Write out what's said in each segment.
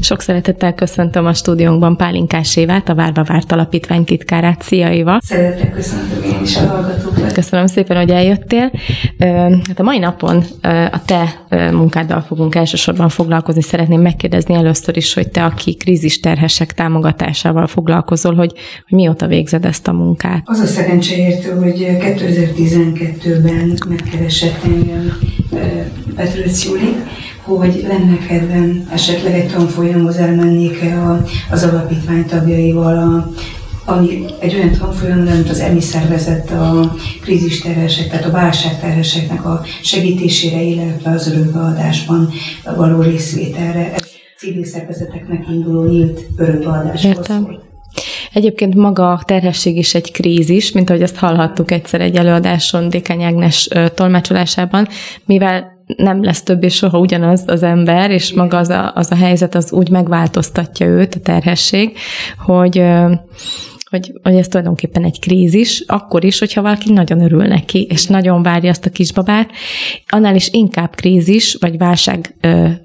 Sok szeretettel köszöntöm a stúdiónkban Pálinkás Évát, a Várva Várt Alapítvány titkárát. Szia Éva! Szeretettel köszöntöm én is a hallgatókat. Köszönöm szépen, hogy eljöttél. Hát a mai napon a te munkáddal fogunk elsősorban foglalkozni. Szeretném megkérdezni először is, hogy te, aki krízisterhesek támogatásával foglalkozol, hogy, hogy mióta végzed ezt a munkát? Az a szerencseértő, hogy 2012-ben megkeresett engem Petrőc Júli, hogy lenne kedvem esetleg egy tanfolyamhoz elmennék-e az alapítvány tagjaival a ami egy olyan tanfolyam, mint az EMI szervezet a krízisterhesek, tehát a válságterheseknek a segítésére, illetve az örökbeadásban való részvételre. Ez civil szervezeteknek induló nyílt örökbeadásról szól. Egyébként maga a terhesség is egy krízis, mint ahogy azt hallhattuk egyszer egy előadáson Dékány Ágnes tolmácsolásában, mivel nem lesz többé soha ugyanaz az ember, és maga az a, az a helyzet az úgy megváltoztatja őt, a terhesség, hogy hogy, hogy ez tulajdonképpen egy krízis, akkor is, hogyha valaki nagyon örül neki, és nagyon várja azt a kisbabát, annál is inkább krízis, vagy válság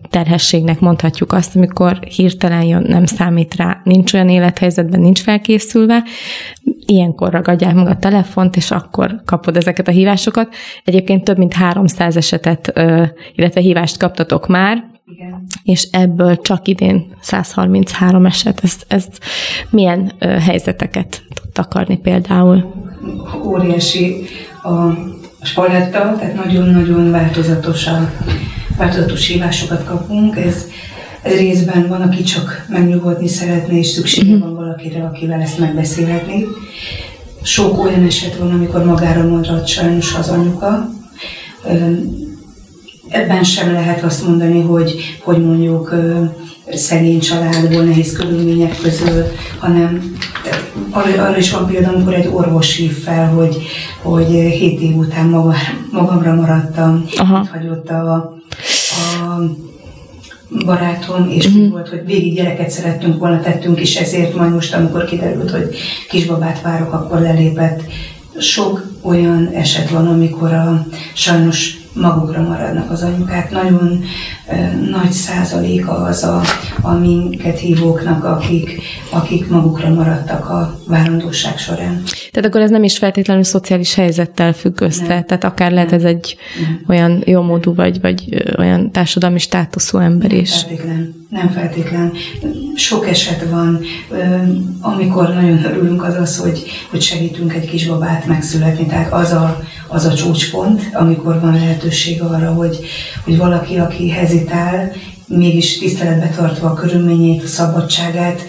terhességnek mondhatjuk azt, amikor hirtelen jön, nem számít rá, nincs olyan élethelyzetben, nincs felkészülve, ilyenkor ragadják meg a telefont, és akkor kapod ezeket a hívásokat. Egyébként több mint 300 esetet, illetve hívást kaptatok már, igen. És ebből csak idén 133 eset. Ez, ez milyen ö, helyzeteket tud takarni például? Óriási a spaletta, tehát nagyon-nagyon változatos a változatos hívásokat kapunk. Ez, ez részben van, aki csak megnyugodni szeretne, és szüksége uh-huh. van valakire, akivel ezt megbeszélhetni. Sok olyan eset van, amikor magára marad sajnos az anyuka, Ebben sem lehet azt mondani, hogy, hogy mondjuk szegény családból, nehéz körülmények közül, hanem arra, arra is van példa, amikor egy orvos hív fel, hogy, hogy hét év után maga, magamra maradtam, Aha. hagyott a, a barátom, és úgy volt, hogy végig gyereket szerettünk volna, tettünk, és ezért majd most, amikor kiderült, hogy kisbabát várok, akkor lelépett. Sok olyan eset van, amikor a sajnos magukra maradnak az anyukák. Nagyon nagy százaléka az a, a minket hívóknak, akik, akik magukra maradtak a várandóság során. Tehát akkor ez nem is feltétlenül szociális helyzettel függ össze, nem. tehát akár lehet ez egy nem. olyan jómódú vagy, vagy olyan társadalmi státuszú ember nem is. Feltétlen, nem feltétlen. Sok eset van, amikor nagyon örülünk az az, hogy, hogy segítünk egy kisbabát megszületni, tehát az a, az a csúcspont, amikor van lehetőség arra, hogy, hogy valaki, aki hezitál, mégis tiszteletbe tartva a körülményét, a szabadságát,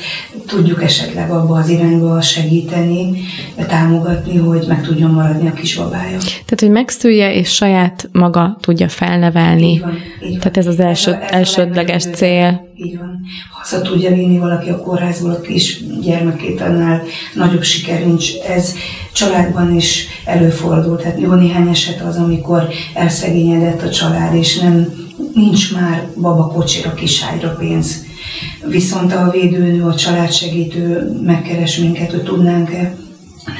tudjuk esetleg abba az irányba segíteni, támogatni, hogy meg tudjon maradni a kisbabája. Tehát, hogy megszülje és saját maga tudja felnevelni. Így van, így. Tehát ez az első, ez a, ez elsődleges cél. Így van. Haza tudja vinni valaki a kórházból a kis gyermekét, annál nagyobb siker nincs. Ez családban is előfordul. Tehát jó néhány eset az, amikor elszegényedett a család, és nem nincs már babakocsira, kiságyra pénz. Viszont a védőnő, a családsegítő megkeres minket, hogy tudnánk-e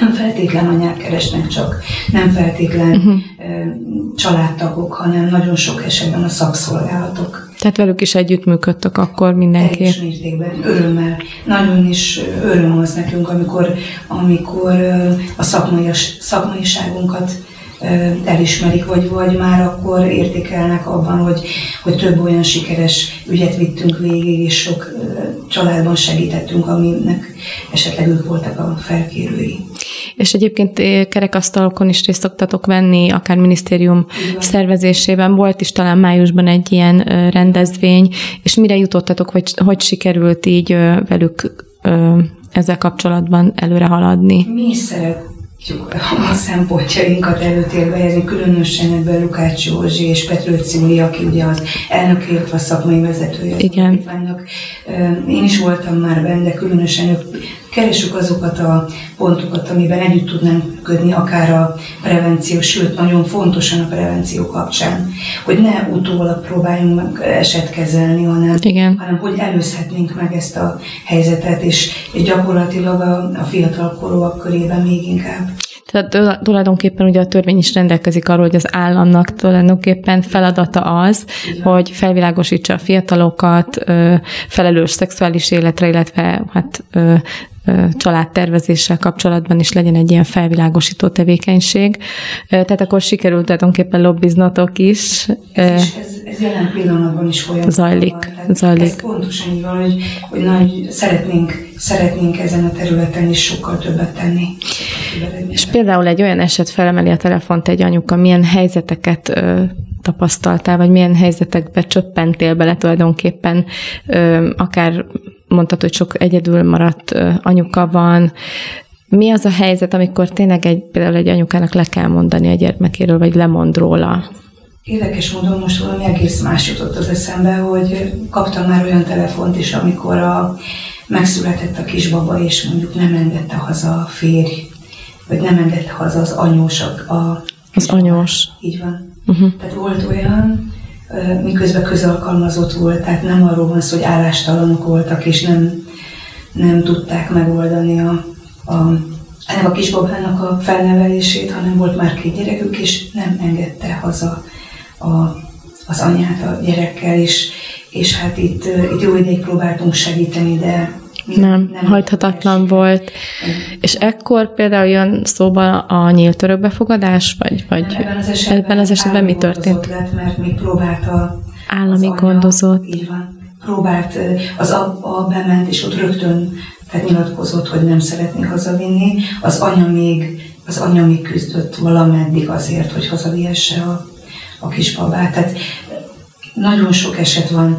nem feltétlen anyák keresnek csak, nem feltétlen uh-huh. családtagok, hanem nagyon sok esetben a szakszolgálatok. Tehát velük is együttműködtök akkor mindenki? Teljes mértékben, örömmel. Nagyon is öröm az nekünk, amikor, amikor a szakmai, szakmaiságunkat elismerik, vagy, vagy már akkor értékelnek abban, hogy, hogy több olyan sikeres ügyet vittünk végig, és sok családban segítettünk, aminek esetleg ők voltak a felkérői. És egyébként kerekasztalokon is részt szoktatok venni, akár minisztérium Igen. szervezésében. Volt is talán májusban egy ilyen rendezvény, és mire jutottatok, hogy hogy sikerült így velük ezzel kapcsolatban előre haladni? Mi is szeret, a szempontjainkat előtérbe helyezni, különösen ebben Lukács Józsi és Petrőc Cimli, aki ugye az elnök, illetve a szakmai vezetője Igen. Én is voltam már benne, különösen ők Keresünk azokat a pontokat, amiben együtt tudnánk működni, akár a prevenció, sőt, nagyon fontosan a prevenció kapcsán, hogy ne utólag próbáljunk meg eset kezelni, hanem, Igen. hanem hogy előzhetnénk meg ezt a helyzetet, és, és gyakorlatilag a, a fiatal korúak körében még inkább. Tehát tulajdonképpen ugye a törvény is rendelkezik arról, hogy az államnak tulajdonképpen feladata az, hogy felvilágosítsa a fiatalokat, felelős szexuális életre, illetve hát családtervezéssel kapcsolatban is legyen egy ilyen felvilágosító tevékenység. Tehát akkor sikerült tulajdonképpen lobbiznotok is. Ez, is, ez, ez jelen pillanatban is folyamatosan zajlik. Van. zajlik. Ez pontosan így van, hogy, hogy nagy, szeretnénk, szeretnénk ezen a területen is sokkal többet tenni. És például egy olyan eset felemeli a telefont egy anyuka, milyen helyzeteket ö, tapasztaltál, vagy milyen helyzetekbe csöppentél bele tulajdonképpen, ö, akár mondtad, hogy sok egyedül maradt anyuka van. Mi az a helyzet, amikor tényleg egy, például egy anyukának le kell mondani a gyermekéről, vagy lemond róla? Érdekes módon most valami egész más jutott az eszembe, hogy kaptam már olyan telefont is, amikor a, megszületett a kisbaba, és mondjuk nem engedte haza a férj, vagy nem engedte haza az anyós. A, a az anyós. Így van. Uh-huh. Tehát volt olyan, miközben közalkalmazott volt, tehát nem arról van szó, hogy állástalanok voltak, és nem, nem tudták megoldani a, a, ennek a kisbabának a felnevelését, hanem volt már két gyerekük, és nem engedte haza a, az anyát a gyerekkel, és, és hát itt, itt jó ideig próbáltunk segíteni, de nem, hajthatatlan volt. És ekkor például jön szóba a nyílt örökbefogadás, vagy, vagy nem, ebben az esetben, ebben az esetben mi történt? Lett, mert még próbált a, állami az gondozott. Anya, így van. Próbált, az a bement, és ott rögtön tehát nyilatkozott, hogy nem szeretné hazavinni. Az anya még, az anya még küzdött valameddig azért, hogy hazavihesse a, a kisbabát. Tehát nagyon sok eset van,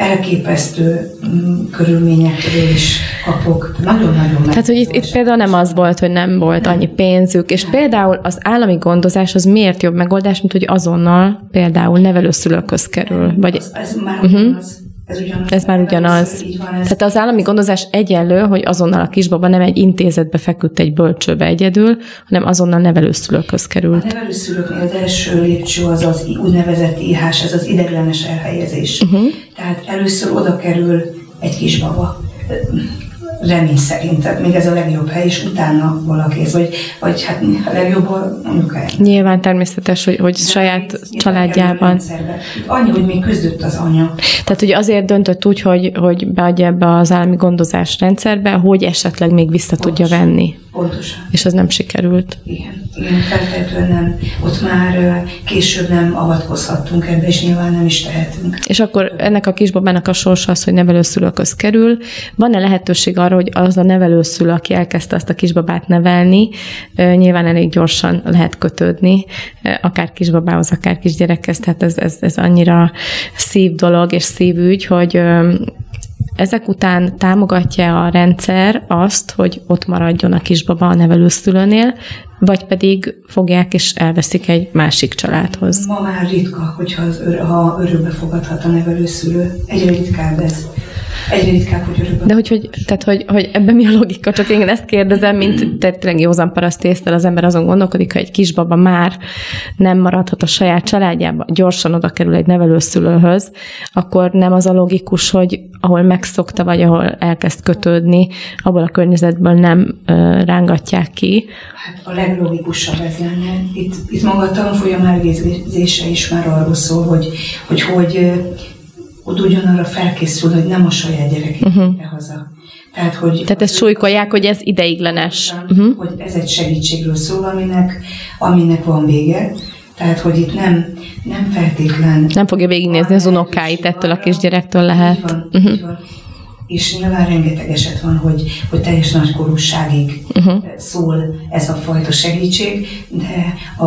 elképesztő mm, körülményekről is kapok. Nagyon-nagyon Tehát, hogy itt, itt például nem az volt, hogy nem volt nem. annyi pénzük, és nem. például az állami gondozás az miért jobb megoldás, mint hogy azonnal például nevelőszülőköz kerül? Vagy... Az, ez már uh-huh. az. Ez, ugyanaz, ez már ugyanaz. Van. Tehát az állami gondozás egyenlő, hogy azonnal a kisbaba nem egy intézetbe feküdt egy bölcsőbe egyedül, hanem azonnal nevelőszülőkhöz került. A nevelőszülőknél az első lépcső az az úgynevezett IHS, ez az ideglenes elhelyezés. Uh-huh. Tehát először oda kerül egy kisbaba remény szerint, tehát még ez a legjobb hely, és utána valaki ez, vagy, vagy hát a legjobb a anyukája. Nyilván természetes, hogy, hogy saját családjában. Annyi, hogy még küzdött az anya. Tehát ugye azért döntött úgy, hogy, hogy beadja ebbe az állami gondozás rendszerbe, hogy esetleg még vissza Pontosan. tudja venni. Pontosan. És az nem sikerült. Igen, igen feltétlenül nem. Ott már később nem avatkozhattunk ebbe, és nyilván nem is tehetünk. És akkor ennek a kisbabának a sorsa az, hogy nevelőszülőköz kerül. Van-e lehetőség arra, hogy az a nevelőszülő, aki elkezdte azt a kisbabát nevelni, nyilván elég gyorsan lehet kötődni, akár kisbabához, akár kisgyerekhez, tehát ez, ez, ez annyira szív dolog és szívügy, hogy ezek után támogatja a rendszer azt, hogy ott maradjon a kisbaba a nevelőszülőnél, vagy pedig fogják és elveszik egy másik családhoz. Ma már ritka, hogyha az ör- ha örökbe fogadhat a nevelőszülő. Egyre ritkább ez. Egyre ritkább, hogy örökbe. De hogy, hogy, tehát, hogy, hogy ebben mi a logika? Csak én ezt kérdezem, mint tényleg józan paraszt észtel az ember azon gondolkodik, ha egy kisbaba már nem maradhat a saját családjába, gyorsan oda kerül egy nevelőszülőhöz, akkor nem az a logikus, hogy ahol megszokta, vagy ahol elkezd kötődni, abból a környezetből nem ö, rángatják ki. Hát a leglogikusabb ez lenne. Itt, itt maga a tanfolyam elvégzése is már arról szól, hogy hogy, hogy ott ugyanarra felkészül, hogy nem a saját gyerekét uh-huh. haza. Tehát, hogy Tehát ezt súlykolják, hogy ez ideiglenes. Uh-huh. Hogy ez egy segítségről szól, aminek, aminek van vége. Tehát, hogy itt nem, nem feltétlen... Nem fogja végignézni az unokáit, ettől a kisgyerektől lehet. Így van, uh-huh. így van és nyilván rengeteg eset van, hogy, hogy teljes nagykorúságig uh-huh. szól ez a fajta segítség, de a,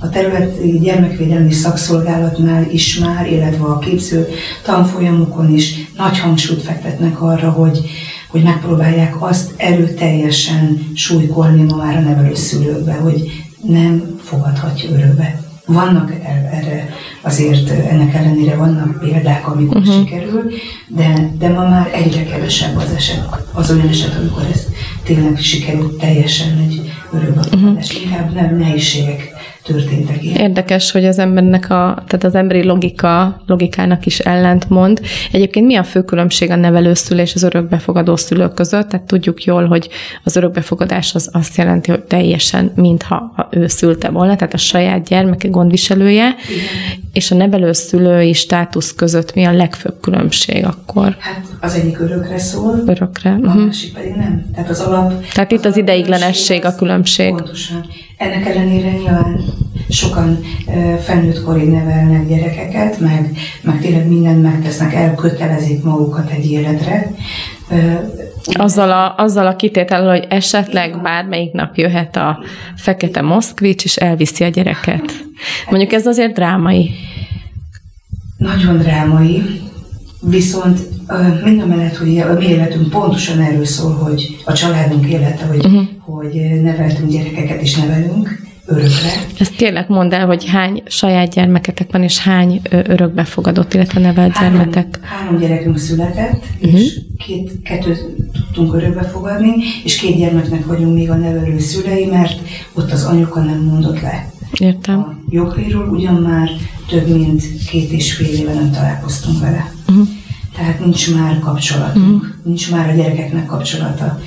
a területi gyermekvédelmi szakszolgálatnál is már, illetve a képző tanfolyamokon is nagy hangsúlyt fektetnek arra, hogy, hogy megpróbálják azt erőteljesen súlykolni ma már a nevelőszülőkbe, hogy nem fogadhatja örökbe. Vannak erre azért ennek ellenére vannak példák, amikor uh-huh. sikerül, de, de ma már egyre kevesebb az eset, az olyan eset, amikor ez tényleg sikerült teljesen egy örökbefogadás. Uh-huh. Inkább nem nehézségek történtek ilyen. Érdekes, hogy az embernek a, tehát az emberi logika, logikának is ellentmond. Egyébként mi a fő különbség a nevelőszülő és az örökbefogadó szülők között? Tehát tudjuk jól, hogy az örökbefogadás az azt jelenti, hogy teljesen, mintha ő szülte volna, tehát a saját gyermeke gondviselője, Igen. és a nevelőszülői státusz között mi a legfőbb különbség akkor? Hát az egyik örökre szól, örökre. a uh-huh. másik pedig nem. Tehát az alap... Tehát itt az, az ideiglenesség a különbség. Pontosan. Ennek ellenére nyilván sokan felnőtt korig nevelnek gyerekeket, meg, meg tényleg mindent megtesznek, elkötelezik magukat egy életre. Azzal a, azzal a kitétel, hogy esetleg bármelyik nap jöhet a fekete moszkvics, és elviszi a gyereket. Mondjuk ez azért drámai. Nagyon drámai, viszont mind a mellett, hogy a mi életünk pontosan erről szól, hogy a családunk élete, hogy, uh-huh. hogy neveltünk gyerekeket és nevelünk, örökre. Ezt tényleg mondd el, hogy hány saját gyermeketek van, és hány örökbefogadott, illetve nevelt három, gyermetek? Három gyerekünk született, uh-huh. és két, kettőt tudtunk örökbe fogadni, és két gyermeknek vagyunk még a nevelő szülei, mert ott az anyuka nem mondott le. Értem. A joghelyről ugyan már több mint két és fél éve nem találkoztunk vele. Tehát nincs már kapcsolatunk, uh-huh. nincs már a gyerekeknek kapcsolata.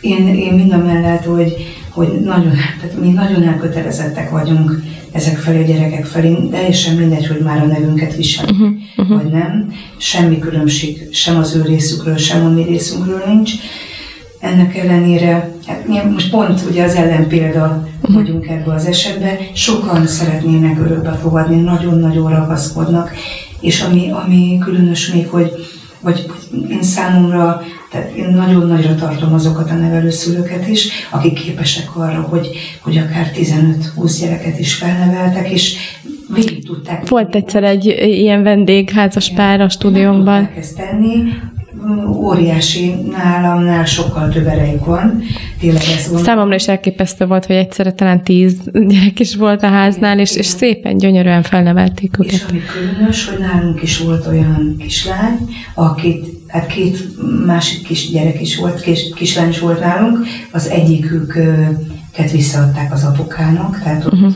Én, én mind a mellett, hogy hogy nagyon, tehát mi nagyon elkötelezettek vagyunk ezek felé a gyerekek felé, teljesen mindegy, hogy már a nevünket viselik, uh-huh, uh-huh. vagy nem. Semmi különbség sem az ő részükről, sem a mi részünkről nincs. Ennek ellenére, hát most pont ugye az ellenpélda vagyunk ebbe az esetben, sokan szeretnének örökbe fogadni, nagyon-nagyon ragaszkodnak, és ami, ami különös még, hogy vagy én számomra tehát én nagyon nagyra tartom azokat a nevelőszülőket is, akik képesek arra, hogy, hogy akár 15-20 gyereket is felneveltek, és végig tudták. Volt egyszer egy ilyen vendégházas pár a stúdiónkban. ezt tenni, óriási, nálamnál sokkal több erejük van. Tényleg ez van. Számomra is elképesztő volt, hogy egyszerre talán tíz gyerek is volt a háznál, és, és szépen, gyönyörűen felnevelték őket. És ami különös, hogy nálunk is volt olyan kislány, akit hát két másik kis gyerek is volt, kis, kislány is volt nálunk, az egyiküket visszaadták az apukának, tehát ott uh-huh.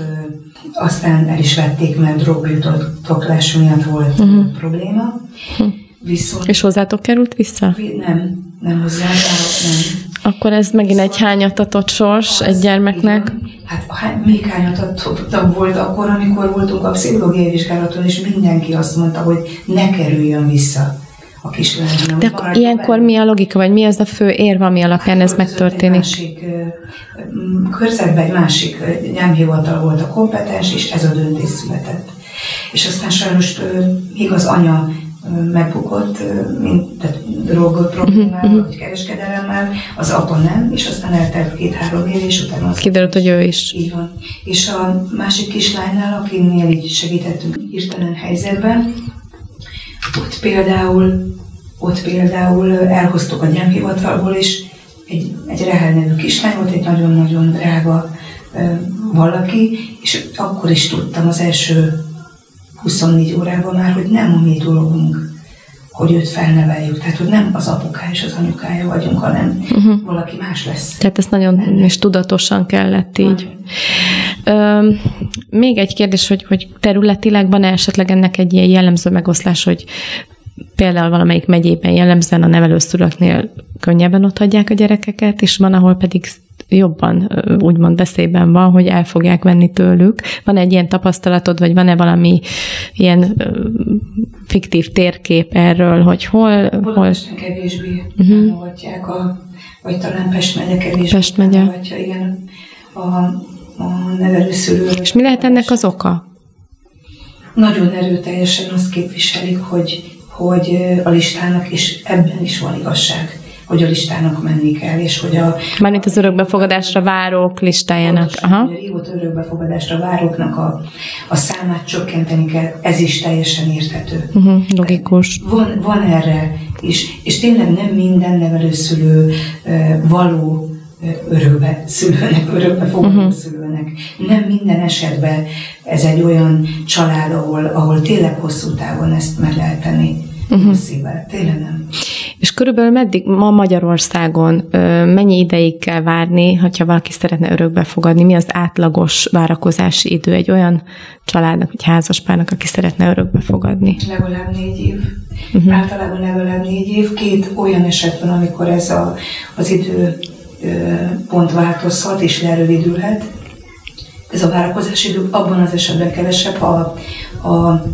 aztán el is vették, mert drogbirtoklás miatt volt uh-huh. probléma. Uh-huh. Viszont, És hozzátok került vissza? Nem, nem hozzá, nem. Akkor ez megint egy hányatatott sors az, egy gyermeknek? Igen. Hát még hányatatott volt akkor, amikor voltunk a pszichológiai vizsgálaton, és mindenki azt mondta, hogy ne kerüljön vissza a kislánynak. De akkor ilyenkor mi a logika, vagy mi az a fő érv, ami alapján hát, ez megtörténik? Egy másik körzetben egy másik nyámhivatal volt a kompetens, és ez a döntés született. És aztán sajnos még az anya megbukott, mint tehát drog problémával, uh-huh. vagy kereskedelemmel, az apa nem, és aztán eltelt két-három év, és utána az... Kiderült, hogy ő is. Így van. És a másik kislánynál, akinél így segítettünk hirtelen helyzetben, ott például, ott például elhoztuk a gyámhivatalból, és egy, egy Rehel nevű kislány volt, egy nagyon-nagyon drága valaki, és akkor is tudtam az első 24 órában már, hogy nem a mi dolgunk, hogy őt felneveljük. Tehát, hogy nem az apuká és az anyukája vagyunk, hanem uh-huh. valaki más lesz. Tehát ezt nagyon és tudatosan kellett így. Ö, még egy kérdés, hogy, hogy területileg van esetleg ennek egy ilyen jellemző megoszlás, hogy például valamelyik megyében jellemzően a nevelőszülőknél könnyebben ott hagyják a gyerekeket, és van, ahol pedig jobban úgymond beszédben van, hogy el fogják venni tőlük. Van egy ilyen tapasztalatod, vagy van-e valami ilyen fiktív térkép erről, hogy hol... Budapesten hol... kevésbé uh-huh. a, vagy talán Pest megye kevésbé Pest megye. igen, a, a nevelőszülő. És mi lehet ennek az oka? Nagyon erőteljesen azt képviselik, hogy, hogy a listának, és ebben is van igazság hogy a listának menni kell, és hogy a... Mármint az örökbefogadásra várók listájának. Pontosan, Aha. A régóta örökbefogadásra váróknak a, a számát csökkenteni kell, ez is teljesen érthető. Uh-huh, logikus. Van, van erre is, és tényleg nem minden nevelőszülő való örökbe szülőnek, örökbe fogadó uh-huh. szülőnek. Nem minden esetben ez egy olyan család, ahol, ahol tényleg hosszú távon ezt meg lehet tenni uh-huh. szívvel. Tényleg nem. És körülbelül meddig ma Magyarországon mennyi ideig kell várni, ha valaki szeretne örökbe fogadni? Mi az átlagos várakozási idő egy olyan családnak, vagy házaspárnak, aki szeretne örökbe fogadni? Legalább négy év. Uh-huh. Általában legalább négy év. Két olyan eset van, amikor ez a, az idő pont változhat és lerövidülhet. Ez a várakozási idő abban az esetben kevesebb, ha a,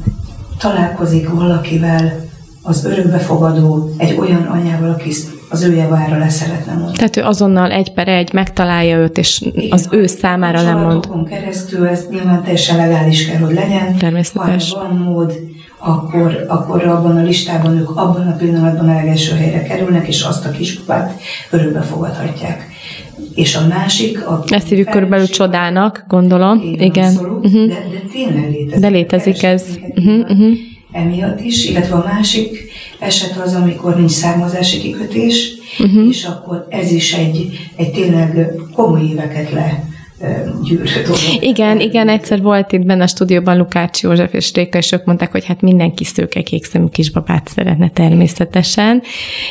találkozik valakivel az örökbefogadó egy olyan anyával, aki az ő javára le szeretne mondani. Tehát ő azonnal egy per egy megtalálja őt, és Igen, az ő számára lemond. keresztül ez nyilván teljesen legális kell, hogy legyen. Természetes. Ha van mód, akkor, akkor abban a listában ők abban a pillanatban a legelső helyre kerülnek, és azt a kispapát örökbe fogadhatják. És a másik... A Ezt hívjuk körülbelül csodának, gondolom. Igen. Igen. Abszolút, uh-huh. de, de tényleg létezik. De létezik ez. Uh-huh, uh-huh emiatt is, illetve a másik eset az, amikor nincs származási kikötés, uh-huh. és akkor ez is egy, egy tényleg komoly éveket le Igen, igen, egyszer volt itt benne a stúdióban Lukács József és Réka, és ők mondták, hogy hát mindenki szőke kékszemű kisbabát szeretne természetesen,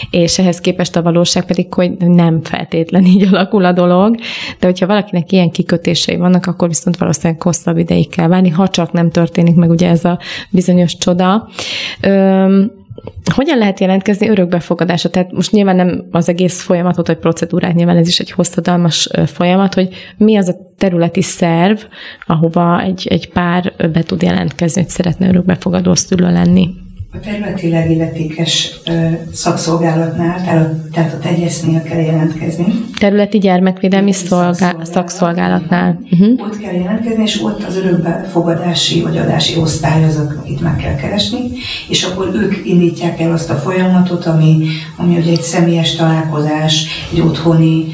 és ehhez képest a valóság pedig, hogy nem feltétlen így alakul a dolog, de hogyha valakinek ilyen kikötései vannak, akkor viszont valószínűleg hosszabb ideig kell várni, ha csak nem történik meg ugye ez a bizonyos csoda. Üm, hogyan lehet jelentkezni örökbefogadásra? Tehát most nyilván nem az egész folyamatot, vagy procedúrát, nyilván ez is egy hosszadalmas folyamat, hogy mi az a területi szerv, ahova egy, egy pár be tud jelentkezni, hogy szeretne örökbefogadó szülő lenni. A területileg illetékes szakszolgálatnál, tehát a tegyesznél kell jelentkezni. Területi gyermekvédelmi szolgá- szakszolgálatnál. Uh-huh. Ott kell jelentkezni, és ott az örökbefogadási vagy adási osztály az, akit meg kell keresni, és akkor ők indítják el azt a folyamatot, ami, ami ugye egy személyes találkozás, egy otthoni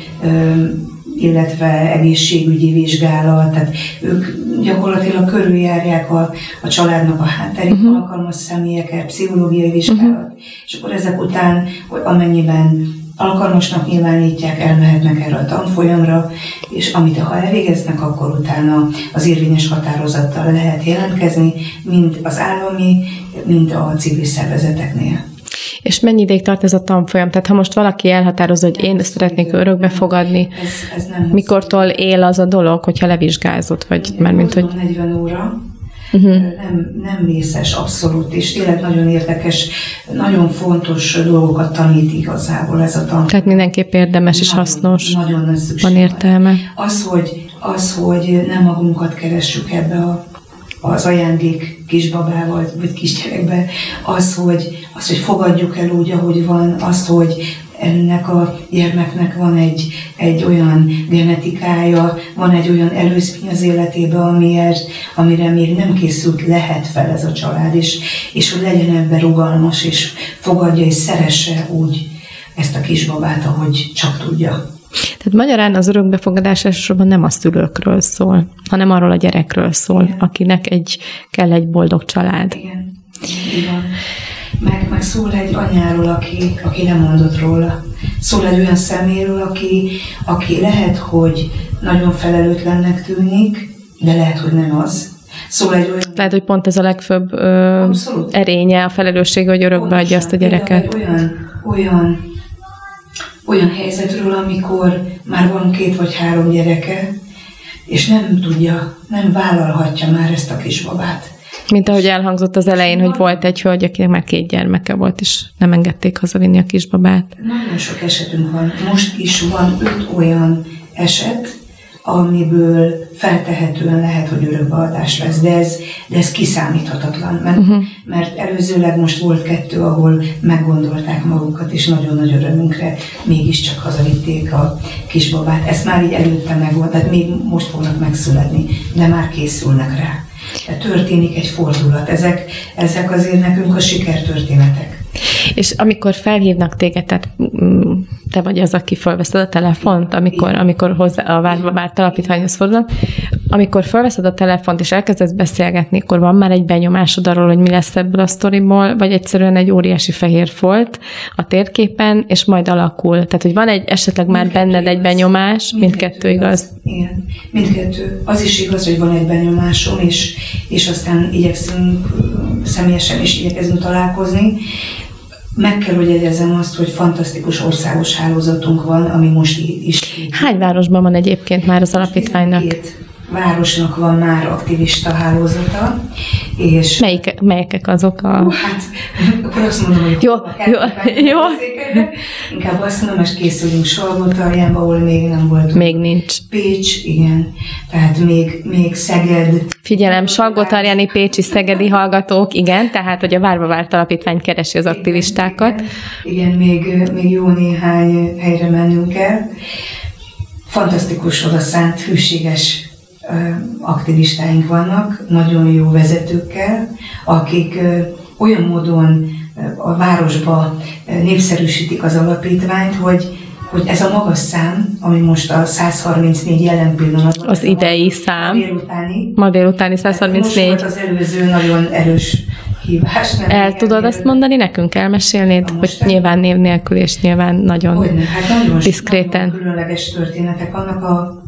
illetve egészségügyi vizsgálat, tehát ők gyakorlatilag körüljárják a, a családnak a hátterét, uh-huh. alkalmas személyeket, pszichológiai vizsgálat, uh-huh. és akkor ezek után, hogy amennyiben alkalmasnak nyilvánítják, elmehetnek erre a tanfolyamra, és amit ha elvégeznek, akkor utána az érvényes határozattal lehet jelentkezni, mind az állami, mind a civil szervezeteknél. És mennyi ideig tart ez a tanfolyam? Tehát ha most valaki elhatározza, hogy én szeretnék örökbe fogadni, ez, ez mikortól él az a dolog, hogyha levizsgázott, vagy már mint hogy... 40 óra, uh-huh. nem, nem mészes abszolút, és tényleg nagyon érdekes, nagyon fontos dolgokat tanít igazából ez a tanfolyam. Tehát mindenképp érdemes nagyon, és hasznos. Nagyon nagy Van értelme. Az, hogy, az, hogy nem magunkat keressük ebbe a az ajándék kisbabával, vagy kisgyerekbe, az hogy, az, hogy fogadjuk el úgy, ahogy van, az, hogy ennek a gyermeknek van egy, egy olyan genetikája, van egy olyan előzmény az életébe, amiért, amire még nem készült, lehet fel ez a család, és, és hogy legyen ebben rugalmas, és fogadja és szeresse úgy ezt a kisbabát, ahogy csak tudja. Tehát magyarán az örökbefogadás elsősorban nem a szülőkről szól, hanem arról a gyerekről szól, Igen. akinek egy, kell egy boldog család. Igen, Igen. Meg, meg szól egy anyáról, aki, aki nem mondott róla. Szól egy olyan szeméről, aki, aki lehet, hogy nagyon felelőtlennek tűnik, de lehet, hogy nem az. Szól egy olyan... Lehet, hogy pont ez a legfőbb ö, erénye, a felelősség, hogy örökbe adja azt a gyereket. Egy olyan, olyan olyan helyzetről, amikor már van két vagy három gyereke, és nem tudja, nem vállalhatja már ezt a kisbabát. Mint ahogy elhangzott az elején, hogy volt egy hölgy, akinek már két gyermeke volt, és nem engedték hazavinni a kisbabát. Nagyon sok esetünk van. Most is van öt olyan eset, amiből feltehetően lehet, hogy örökbeadás lesz, de ez, de ez kiszámíthatatlan, mert, uh-huh. mert előzőleg most volt kettő, ahol meggondolták magukat, és nagyon nagy örömünkre mégiscsak hazavitték a kisbabát. Ezt már így előtte megvolt, tehát még most fognak megszületni, de már készülnek rá. Tehát történik egy fordulat. Ezek, ezek azért nekünk a sikertörténetek. És amikor felhívnak téged, tehát mm, te vagy az, aki felveszed a telefont, amikor, amikor hozzá a várt alapítványhoz fordulnak, amikor felveszed a telefont és elkezdesz beszélgetni, akkor van már egy benyomásod arról, hogy mi lesz ebből a sztoriból, vagy egyszerűen egy óriási fehér folt a térképen, és majd alakul. Tehát, hogy van egy esetleg már mindkettő benned igaz. egy benyomás, mindkettő, mindkettő igaz. igaz. Igen, mindkettő. Az is igaz, hogy van egy benyomásom, és, és aztán igyekszünk személyesen is igyekezünk találkozni, meg kell, hogy jegyezzem azt, hogy fantasztikus országos hálózatunk van, ami most is. Hány városban van egyébként már az alapítványnak? 12 városnak van már aktivista hálózata, és... Melyik, melyekek azok a... Ó, hát, akkor azt mondom, hogy... Jó, jó, jó. Inkább azt mondom, hogy készülünk Salgótarjánba, ahol még nem volt. Még nincs. Pécs, igen. Tehát még, még Szeged. Figyelem, Salgótarjáni, Pécsi, Szegedi hallgatók, igen, tehát, hogy a Várva Várt Alapítvány keresi az aktivistákat. Igen, igen még, még jó néhány helyre mennünk el. Fantasztikus odaszánt, hűséges aktivistáink vannak, nagyon jó vezetőkkel, akik olyan módon a városba népszerűsítik az alapítványt, hogy hogy ez a magas szám, ami most a 134 jelen pillanatban. Az idei szám. Ma délutáni. Ma délutáni 134. Most volt az előző nagyon erős hívás. Nem El tudod azt mondani nekünk, elmesélnéd, hogy nyilván név nélkül és nyilván nagyon Hogyne, hát nagyon diszkréten. Nagyon különleges történetek vannak a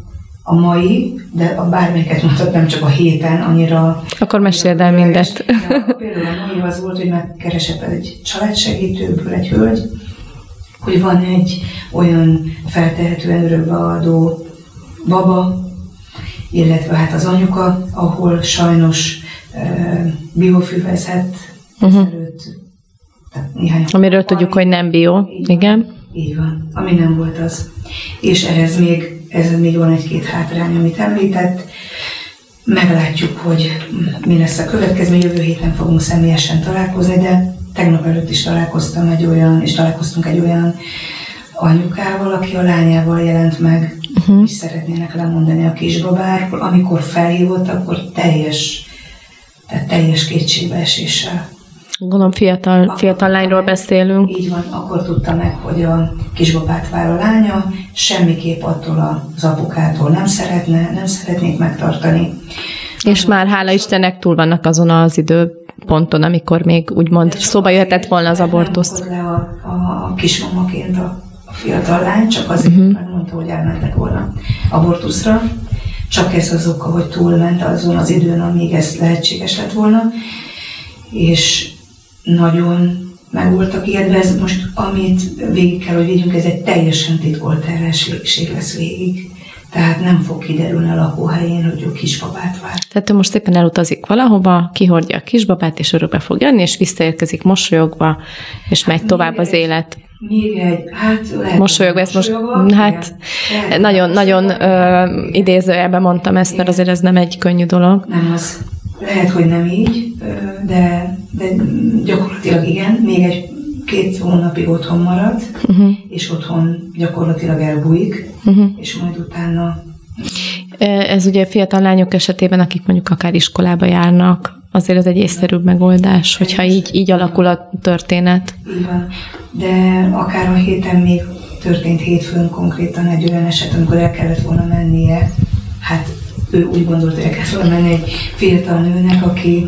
a mai, de a bármelyiket mondhat, nem csak a héten, annyira... Akkor meséld el mindet. Ja, például a mai az volt, hogy megkeresett egy családsegítőből egy hölgy, hogy van egy olyan feltehetően örökbeadó baba, illetve hát az anyuka, ahol sajnos uh, biofüvezet uh-huh. előtt, tehát néhány Amiről tudjuk, hogy nem bio, igen. Így van, ami nem volt az. És ehhez még ez még van egy-két hátrány, amit említett. Meglátjuk, hogy mi lesz a következő. Jövő héten fogunk személyesen találkozni, de tegnap előtt is találkoztam egy olyan, és találkoztunk egy olyan anyukával, aki a lányával jelent meg, uh-huh. és szeretnének lemondani a kisbabáról. Amikor felhívott, akkor teljes, tehát teljes kétségbeeséssel Gondolom fiatal, fiatal lányról beszélünk. Így van, akkor tudta meg, hogy a kisbabát vár a lánya, semmiképp attól az apukától nem szeretne, nem szeretnék megtartani. És már hála Istennek túl vannak azon az időponton, amikor még úgymond szóba jöhetett volna az abortusz. Nem le a, a, a kismamaként a, a fiatal lány, csak azért, uh-huh. mert mondta, hogy elmentek volna abortuszra. Csak ez az oka, hogy túlment azon az időn, amíg ez lehetséges lett volna. És nagyon meg voltak ijedve, ez most, amit végig kell, hogy vigyünk, ez egy teljesen titkolt terhesség lesz végig. Tehát nem fog kiderülni a lakóhelyén, hogy ő kisbabát vár. Tehát ő most szépen elutazik valahova, kihordja a kisbabát, és örökbe fog jönni, és visszaérkezik mosolyogva, és hát megy tovább egy, az élet. Még egy, hát lehet, mosolyogva, ezt most, hát lehet, nagyon, nagyon ö, idézőjelben mondtam ezt, mert azért ez nem egy könnyű dolog. Nem az. Lehet, hogy nem így, de, de gyakorlatilag igen, még egy két hónapig otthon marad, uh-huh. és otthon gyakorlatilag elbújik, uh-huh. és majd utána... Ez ugye fiatal lányok esetében, akik mondjuk akár iskolába járnak, azért ez egy észszerűbb megoldás, hogyha így, így alakul a történet. Van. De akár a héten még történt hétfőn konkrétan egy olyan eset, amikor el kellett volna mennie, hát ő úgy gondolta, hogy el kellett volna menni egy fiatal nőnek, aki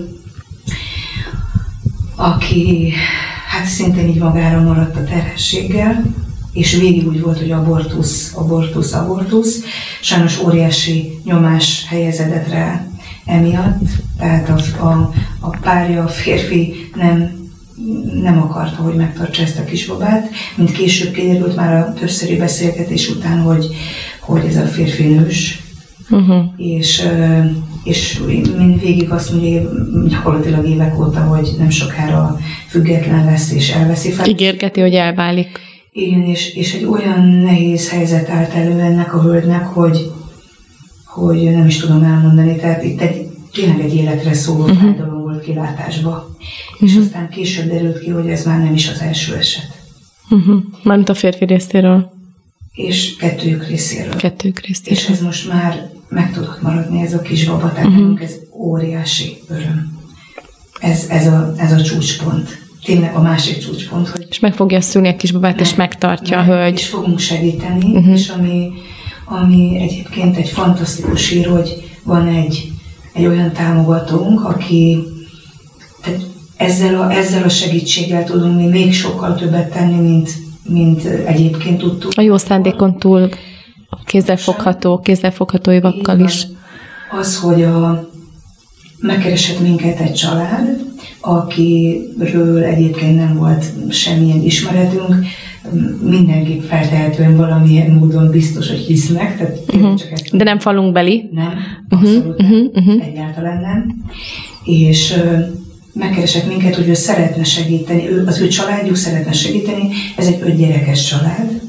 aki hát szintén így magára maradt a terhességgel, és végig úgy volt, hogy abortusz, abortusz, abortusz. Sajnos óriási nyomás helyezedett rá emiatt, tehát a, a, a párja, a férfi nem, nem akarta, hogy megtartsa ezt a kisbabát, mint később kiderült már a többszöri beszélgetés után, hogy, hogy ez a férfi nős, uh-huh. és és mind végig azt mondja, gyakorlatilag évek óta, hogy nem sokára független lesz és elveszi fel. Ígérgeti, hogy elválik. Igen, és, és egy olyan nehéz helyzet állt elő ennek a hölgynek, hogy, hogy nem is tudom elmondani, tehát itt egy, tényleg egy életre szóló uh-huh. fájdalom volt kilátásba. Uh-huh. És aztán később derült ki, hogy ez már nem is az első eset. Uh-huh. Mármint a férfi részéről. És kettőjük részéről. Kettőjük részéről. És ez most már meg tudott maradni ez a kis baba, tehát uh-huh. ez óriási öröm. Ez, ez, a, ez a csúcspont. Tényleg a másik csúcspont, hogy... És meg fogja szülni a kisbabát, meg, és megtartja meg, a hölgy. És fogunk segíteni, uh-huh. és ami, ami egyébként egy fantasztikus hír, hogy van egy, egy olyan támogatónk, aki tehát ezzel a, ezzel a segítséggel tudunk mi még sokkal többet tenni, mint, mint egyébként tudtuk. A jó szándékon túl kézzelfogható, kézzelfogható évakkal is. Az, hogy a, megkeresett minket egy család, akiről egyébként nem volt semmilyen ismeretünk, mindenki feltehetően valamilyen módon biztos, hogy hisznek. Tehát uh-huh. csak ezt De nem falunk beli? Nem, abszolút uh-huh. nem, uh-huh. egyáltalán nem. És megkeresett minket, hogy ő szeretne segíteni, ő, az ő családjuk szeretne segíteni, ez egy ötgyerekes család,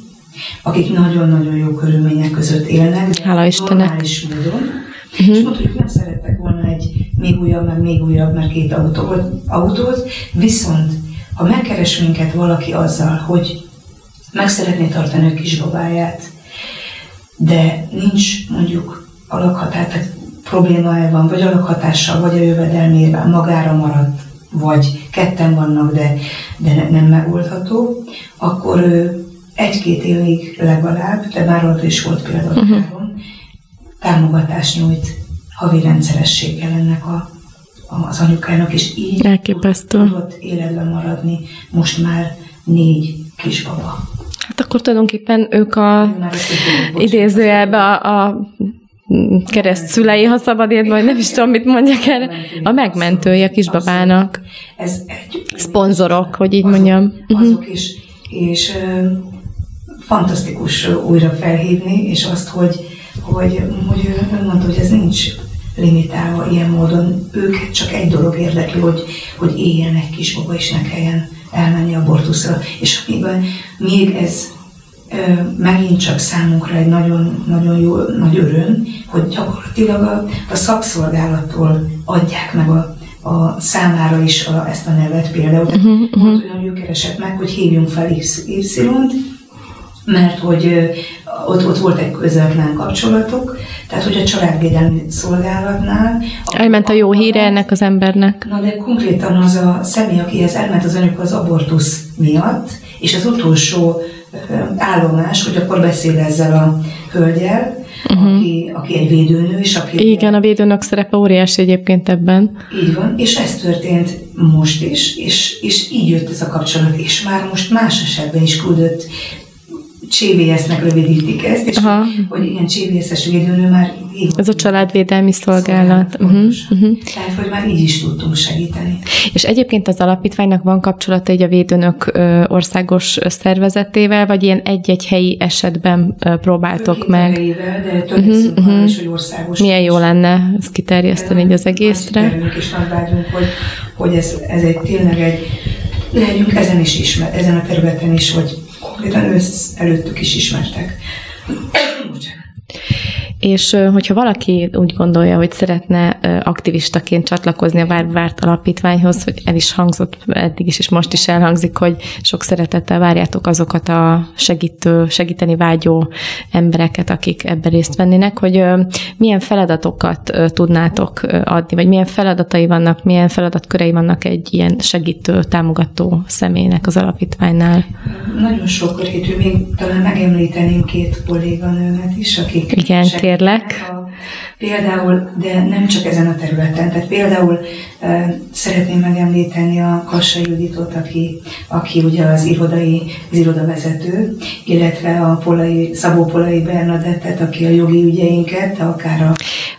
akik nagyon-nagyon jó körülmények között élnek, de Hála Istennek. módon. Uh-huh. És mondta, hogy nem szerettek volna egy még újabb, meg még újabb, meg két autót, autót, viszont ha megkeres minket valaki azzal, hogy meg szeretné tartani a kisbabáját, de nincs mondjuk alakhatár, tehát problémája van, vagy alakhatással, vagy a jövedelmével magára maradt, vagy ketten vannak, de, de nem megoldható, akkor ő egy-két évig legalább, de már ott is volt például uh-huh. támogatást nyújt havi rendszerességgel ennek a, az anyukának, és így Elképesztő. tudott életben maradni most már négy kisbaba. Hát akkor tulajdonképpen ők a idézőjelbe a, a kereszt szülei, ha szabad érni, vagy nem is tudom, mit mondjak erre. A megmentője a kisbabának. Ez egy, Szponzorok, hogy így azok, mondjam. Azok uh-huh. is, és uh, fantasztikus újra felhívni, és azt, hogy, hogy, hogy ő mondta, hogy ez nincs limitálva ilyen módon. Ők csak egy dolog érdekli, hogy, hogy éljen egy kisbaba, és ne kelljen elmenni abortuszra. És amiben még ez megint csak számunkra egy nagyon, nagyon jó, nagy öröm, hogy gyakorlatilag a, a szakszolgálattól adják meg a, a számára is a, ezt a nevet például. Uh-huh, uh-huh. Hogy ő keresett meg, hogy hívjunk fel Y-t, mert hogy ott, ott volt egy közvetlen kapcsolatok, tehát hogy a családvédelmi szolgálatnál... Elment a jó híre ennek az embernek. Na de konkrétan az a személy, akihez elment az anyuka az abortusz miatt, és az utolsó állomás, hogy akkor beszél ezzel a hölgyel, uh-huh. aki, aki egy védőnő, és aki... Igen, a védőnök szerepe óriási egyébként ebben. Így van, és ez történt most is, és, és így jött ez a kapcsolat, és már most más esetben is küldött CVS-nek rövidítik ezt, és Aha. hogy ilyen CVS-es védőnő már Ez a családvédelmi szolgálat. szolgálat uh-huh, uh-huh. Tehát, hogy már így is tudtunk segíteni. És egyébként az alapítványnak van kapcsolata egy a védőnök országos szervezetével, vagy ilyen egy-egy helyi esetben próbáltok meg? de uh-huh, uh-huh. is, hogy országos. Milyen jó lenne ezt kiterjeszteni így az egészre. És nagy vágyunk, hogy, hogy ez, ez egy tényleg egy legyünk ezen is ismer, ezen a területen is, hogy ősz előttük is ismertek. És hogyha valaki úgy gondolja, hogy szeretne aktivistaként csatlakozni a Várvárt Alapítványhoz, hogy el is hangzott eddig is, és most is elhangzik, hogy sok szeretettel várjátok azokat a segítő, segíteni vágyó embereket, akik ebben részt vennének, hogy milyen feladatokat tudnátok adni, vagy milyen feladatai vannak, milyen feladatkörei vannak egy ilyen segítő, támogató személynek az alapítványnál? Nagyon sok rétű, még talán megemlíteném két kolléganőmet is, akik Igen, kérlek. Például, de nem csak ezen a területen, tehát például e, szeretném megemlíteni a Kassa Juditot, aki, aki ugye az irodai, az irodavezető, illetve a Polai, Szabó Polai Bernadettet, aki a jogi ügyeinket, akár a...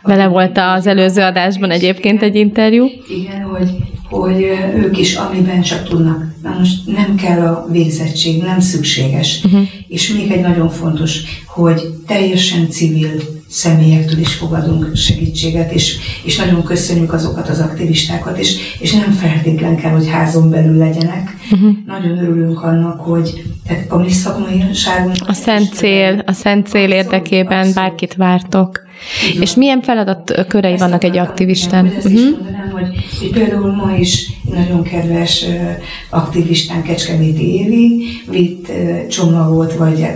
Vele volt az előző adásban egyébként egy interjú. Igen, hogy hogy ők is, amiben csak tudnak. Na most nem kell a végzettség, nem szükséges. Uh-huh. És még egy nagyon fontos, hogy teljesen civil személyektől is fogadunk segítséget, és, és nagyon köszönjük azokat az aktivistákat, és, és nem feltétlen kell, hogy házon belül legyenek. Uh-huh. Nagyon örülünk annak, hogy tehát a mi szakmaiságunk... A szent cél, a szent cél érdekében abszolút. bárkit vártok. Igen. És milyen feladat körei Ezt vannak egy aktivistán? Hogy, uh-huh. mondanám, hogy, hogy például ma is nagyon kedves aktivistán Kecskeméti Évi vitt csomagot, vagy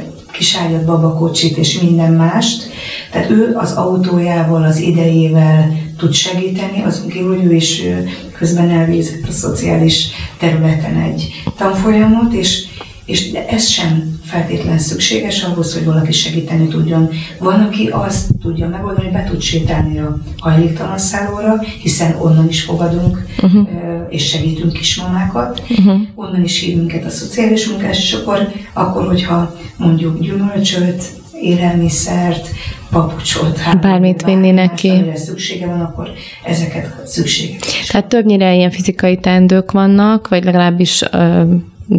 kiságyat, babakocsit és minden mást. Tehát ő az autójával, az idejével tud segíteni, azon kívül, hogy ő is közben elvégzett a szociális területen egy tanfolyamot, és, és de ez sem feltétlen szükséges ahhoz, hogy valaki segíteni tudjon. Van, aki azt tudja megoldani, hogy be tud sétálni a hajléktalan szállóra, hiszen onnan is fogadunk uh-huh. és segítünk kismamákat, uh-huh. onnan is hív minket a szociális munkás, és akkor, akkor hogyha mondjuk gyümölcsöt, élelmiszert, papucsot. Hát, Bármit vinni neki. Amire szüksége van, akkor ezeket szükséges. Tehát többnyire ilyen fizikai teendők vannak, vagy legalábbis ö,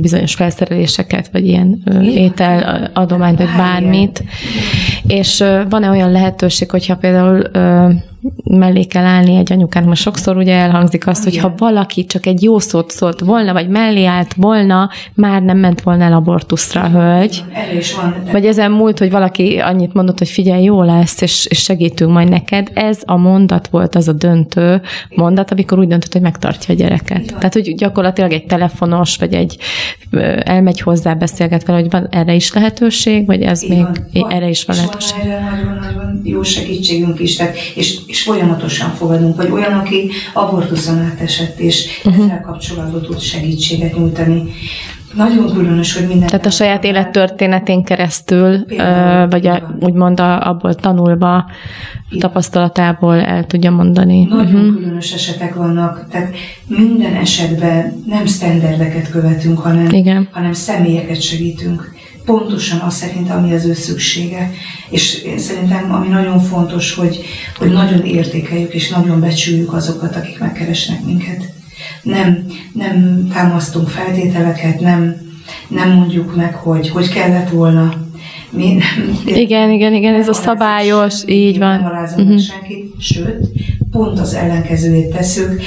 bizonyos felszereléseket, vagy ilyen étel, adományt, vagy bármit. És van-e olyan lehetőség, hogyha például mellé kell állni egy anyukának, most sokszor ugye elhangzik azt, hogy ha valaki csak egy jó szót szólt volna, vagy mellé állt volna, már nem ment volna el abortuszra a hölgy. Van. Vagy ezen múlt, hogy valaki annyit mondott, hogy figyelj, jó lesz, és, és segítünk majd neked. Ez a mondat volt az a döntő mondat, amikor úgy döntött, hogy megtartja a gyereket. Tehát, hogy gyakorlatilag egy telefonos, vagy egy elmegy hozzá, beszélget vele, hogy van erre is lehetőség, vagy ez Így még van. erre is van lehetőség. Van erre nagyon-nagyon jó segítségünk is, tehát, és, és folyamatosan fogadunk, vagy olyan, aki abortuszon átesett, és uh-huh. ezzel kapcsolatban tud segítséget nyújtani. Nagyon különös, hogy minden... Tehát a saját élettörténetén keresztül, Például, vagy a, úgymond a, abból tanulva, Így. tapasztalatából el tudja mondani. Nagyon Mhm. különös esetek vannak, tehát minden esetben nem sztenderdeket követünk, hanem, Igen. hanem személyeket segítünk. Pontosan az szerint, ami az ő szüksége. És szerintem, ami nagyon fontos, hogy, hogy nagyon értékeljük és nagyon becsüljük azokat, akik megkeresnek minket. Nem, nem támasztunk feltételeket, nem, nem mondjuk meg, hogy hogy kellett volna. Mi nem, Igen, igen, igen, ez a szabályos, így van. Nem alázunk Mhm. meg senkit, sőt, pont az ellenkezőjét tesszük.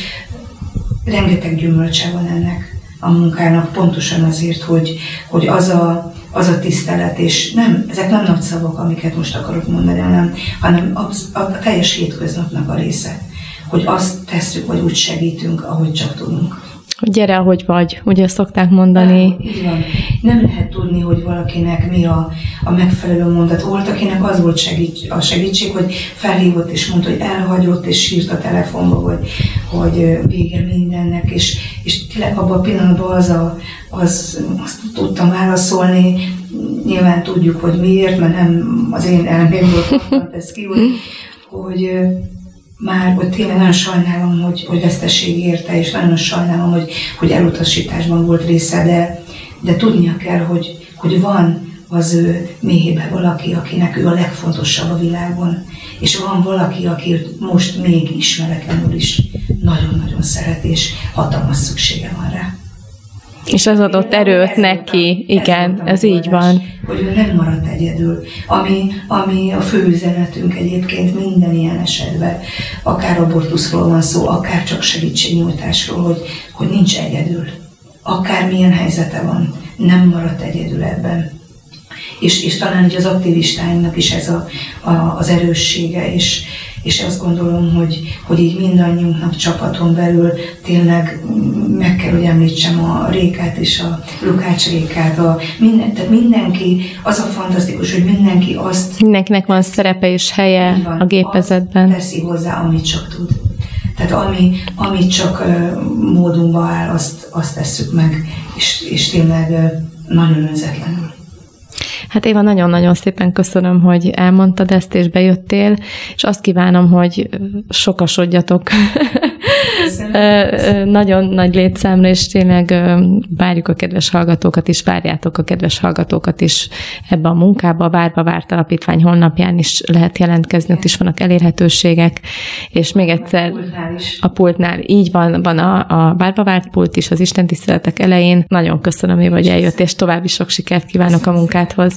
Rengeteg gyümölcse van ennek a munkának, pontosan azért, hogy, hogy az a, az a tisztelet, és nem, ezek nem nagy szavak, amiket most akarok mondani, hanem, hanem a, a teljes hétköznapnak a része. Hogy azt tesszük, vagy úgy segítünk, ahogy csak tudunk. Gyere, ahogy vagy, ugye szokták mondani. Így van. Nem lehet tudni, hogy valakinek mi a, a megfelelő mondat. Volt, akinek az volt segíts, a segítség, hogy felhívott és mondta, hogy elhagyott, és sírt a telefonba, hogy, hogy vége mindennek, és, és tényleg abban a pillanatban az a, az, azt tudtam válaszolni, nyilván tudjuk, hogy miért, mert nem az én elmémből kaptam ezt ki, hogy, hogy már hogy tényleg nagyon sajnálom, hogy, hogy veszteség érte, és nagyon sajnálom, hogy, hogy elutasításban volt része, de, de tudnia kell, hogy, hogy van az ő méhébe valaki, akinek ő a legfontosabb a világon. És van valaki, aki most még ismeretlenül is nagyon-nagyon szeret, és hatalmas szüksége van rá. És ez adott erőt neki, igen, ez így van. Hogy ő nem maradt egyedül. Ami, ami a fő üzenetünk egyébként minden ilyen esetben, akár abortuszról van szó, akár csak segítségnyújtásról, hogy, hogy nincs egyedül. Akármilyen helyzete van, nem maradt egyedül ebben. És, és talán így az aktivistáinknak is ez a, a, az erőssége, és, és azt gondolom, hogy, hogy így mindannyiunknak csapaton belül tényleg mm, meg kell, hogy említsem a Rékát és a Lukács Rékát, a minden, tehát mindenki, az a fantasztikus, hogy mindenki azt Mindenkinek van szerepe és helye van, a gépezetben. teszi hozzá, amit csak tud. Tehát ami, amit csak ö, módunkba áll, azt, azt tesszük meg, és, és tényleg nagyon önzetlenül. Hát Éva, nagyon-nagyon szépen köszönöm, hogy elmondtad ezt, és bejöttél, és azt kívánom, hogy sokasodjatok nagyon nagy létszámra, és tényleg várjuk a kedves hallgatókat is, várjátok a kedves hallgatókat is ebbe a munkába. A Várba Várt Alapítvány honlapján is lehet jelentkezni, ott is vannak elérhetőségek, és még egyszer Pultnál is. a pultnál így van, van a, a Várba Várt pult is az Isten tiszteletek elején. Nagyon köszönöm, Éva, hogy eljött, és további sok sikert kívánok a munkádhoz.